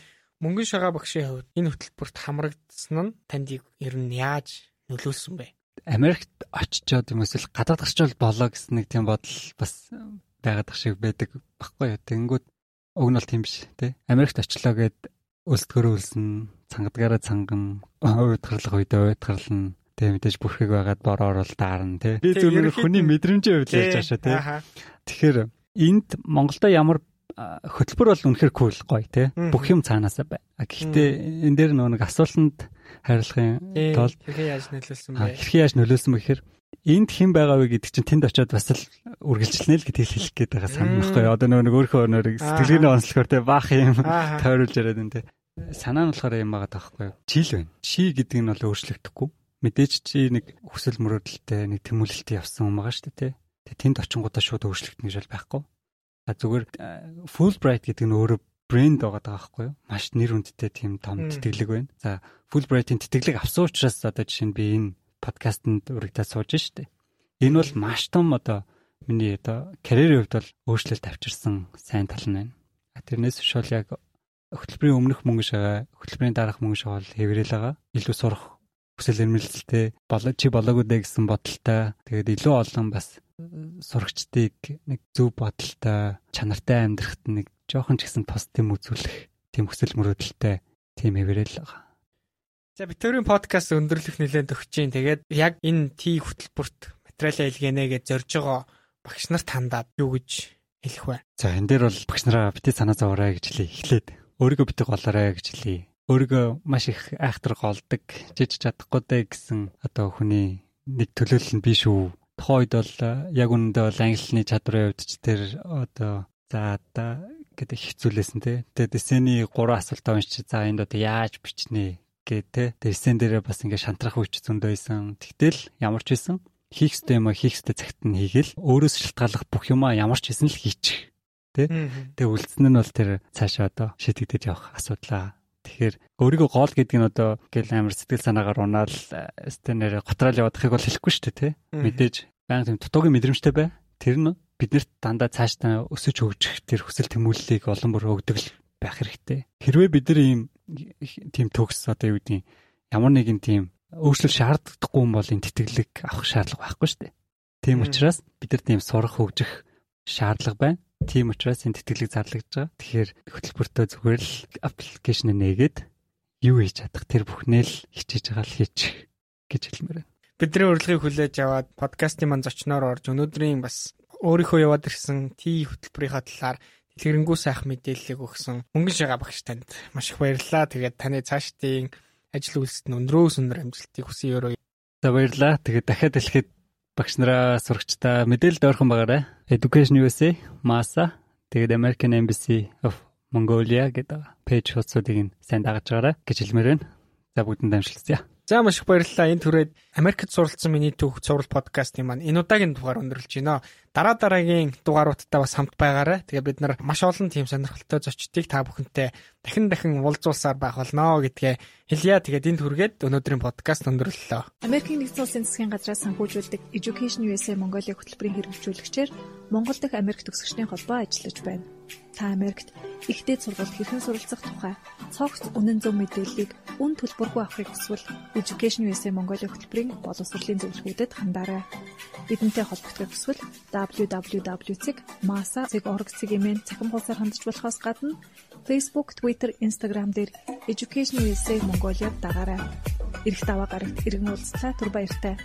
мөнгөн шагаа багшийн хувьд энэ хөтөлбөрт хамрагдсан нь танд ер нь яаж нөлөөлсөн бэ? Америкт очичоод юм эсвэл гадаад гарчвал болоо гэсэн нэг тийм бодол бас байгаад ах шиг байдаг баггүй юу. Тэнгүүд уг нь бол тийм биш тий. Америкт очлоо гэд өлсдгөрөө өлсөн, цангадгаараа цангам, уйдгарлах үедээ уйдгарлна. Тэ мэдээж бүрхэг байгаад бороо орол даарна тий. Би зөвхөн хүний мэдрэмжийн хувьд ярьж байгаа шүү тий. Тэгэхээр энд Монголдо ямар хөтөлбөр бол үнэхэр кул гоё тий. Бүх юм цаанаасаа бай. Гэхдээ энэ дээр нэг асуултанд хариулахын тулд хэрхэн яаж нөлөөлсөн бэ? Хэрхэн яаж нөлөөлсөн бэ гэхээр энд хэн байгаа вэ гэдэг чинь тэнд очиод бас л үргэлжлэнэ л гэдгийг хэлэх гээд байгаа санахгүй. Одоо нөгөө өөрийнхөө өнөр сэтгэлгээний онцлогоор те баах юм тойруулж яриад энэ те. Санаа нь болохоор юм байгаа таахгүй. Чил байна. Чи гэдэг нь бол өөрчлөгдөхгүй. Мэдээж чи нэг хүсэл мөрөөдөлтэй нэг тэмүүлэлтэд явсан юм байгаа шүү дээ те. Тэгээ тэнд очингуудаа шууд өөрчлөгдөн гэж бол байхгүй. А зүгээр Fulbright гэдэг нь өөрөө брэнд байгаа байхгүй юу? Маш нэр хүндтэй тийм том тэтгэлэг байна. За Fulbright-ийн тэтгэлэг авсан учраас одоо жишээ нь би энэ подкастэнд урагдаад сууж штэ. Энэ бол маш том одоо миний одоо карьерийн хувьд бол өөрчлөлт авчирсан сайн тал нь байна. А тэрнээс бол яг хөтөлбөрийн өмнөх мөнгө шагаа, хөтөлбөрийн дараах мөнгө шагаа бол хэврэл байгаа. Илүү сурах хүсэл эрмэлзэлтэй болоо чи болоогүй дэ гэсэн бодолтой. Тэгээд илүү олон бас сурагчдыг нэг зөв бодолтой, чанартай амьдрахад нэг жоохон ч гэсэн тус тэм үзүүлэх, тэм хүсэл мөрөөдөлтэй тийм хэврэл байгаа. За битүүрийн подкаст өндөрлөх нэлээд өгч जैन. Тэгээд яг энэ Т хөтөлбөрт материалаа илгээнэ гэж зорж байгаа багш нарт хандаад юу гэж хэлэх вэ? За энэ дээр бол багш нараа бити санаа зовоорой гэж хэлээ. Эхлээд өөрийгөө бити голоорой гэж хэлээ. Өөрийгөө маш их айхтар голдог, жиж чадахгүй дэ гэсэн одоо хүний нэг төлөөлөл нь биш үү? Тухайн үед бол яг үнэндээ бол англиний чадрын хувьд ч тэр одоо за одоо гэдэг хэцүүлсэн тий. Тэгээд дэсэний 3 асуултаа уншиж за энд одоо яаж бичнэ гээ те. Тэрсэн дээрээ бас ингээ шантрах үуч зөндөө байсан. Тэгтэл ямар ч байсан хийх ёстой юм а хийх ёстой цагт нь хийгээл өөрөөс шалтгааллах бүх юмаа ямар ч хийсэн л хийчих. Тэ? Тэгээ үлдсэн нь бол тэр цаашаа одоо шийдэгдэж явах асуудлаа. Тэгэхээр өөрийгөө гол гэдэг нь одоо гэл амар сэтгэл санаагаар унаал стенээр готраал яваадахыг бол хэлэхгүй шүү дээ, тэ? Мэдээж баян тийм дутуугийн мэдрэмжтэй бай. Тэр нь биднэрт дандаа цаашдаа өсөж хөгжих тэр хүсэл тэмүүллийг олон бүр өгдөг байх хэрэгтэй. Хэрвээ бид нар ийм тийм төгс одоо юу гэдэг ямар нэгэн тийм өөрчлөлт шаарддаггүй юм бол энэ тэтгэлэг авах шаардлага байхгүй шүү дээ. Тийм учраас бид нар тийм сурах хөгжих шаардлага байна. Тийм учраас энэ тэтгэлэг зарлагдж байгаа. Тэгэхээр хөтөлбөртөө зүгээр л аппликейшн нээгээд юу хийж чадах тэр бүхнээ л хичээж байгаа л хийчих гэж хэлмээр байна. Бидний урилгыг хүлээж аваад подкастын ман зочноор орж өнөөдрийн бас өөрийнхөө яваад ирсэн Т хөтөлбөрийнхаа талаар Тэрэнгүү сайх мэдээллийг өгсөн мөнгөн шагаа багш танд маш их баярлалаа. Тэгээд таны цаашдын ажил үйлсэд нь өндрөөс өндөр амжилтыг хүсье өрөө. За баярлалаа. Тэгээд дахиад хэлэхэд багш нараа сурагчдаа мэдээлэлд ойрхон байгаарай. Education USA, MASA, тэгээд American Embassy of Mongolia гэдэг пэйж хуудсуудыг нь сайн дагаж байгаарай гэж хэлмээр байна. За бүгдэнд амжилт. За маш их баярлалаа. Энэ түрээд Америкт суралцсан миний түүх цуврал подкастын маань энэ удаагийн дугаар өндөрлж байна. Дараа дараагийн дугааруудтай бас хамт байгаарай. Тэгээ бид нар маш олон тийм сонирхолтой зочдыг та бүхэнтэй дахин дахин уулзуулсаар байх болно гэдгээ хэлье. Тэгээд энд хүргээд өнөөдрийн подкаст өндөрлөлөө. Америкийн нэгдсэн улсын засгийн газраас санхүүжүүлдэг Education USA Mongolia хөтөлбөрийн хэрэгжүүлэгчээр Монгол дахь Америк төгсөгчдийн холбоо ажиллаж байна. Та Америкт ихтэй сургалт хэрхэн суралцах тухай цогц үнэн зөв мэдээллийг үн төлбөргүй авахыг хүсвэл Education USA Mongolia хөтөлбөрийн боловсролын зөвлөгөөдөд хандаарай. Бидэнтэй холбогдох хүсвэл www.masa.org цэгийн цахим хуудасаар хандж болохоос гадна Facebook, Twitter, Instagram дээр Education USA Mongolia дагаарай. Ирэх даваа гарагт иргэн уулзлаа түр баяртай.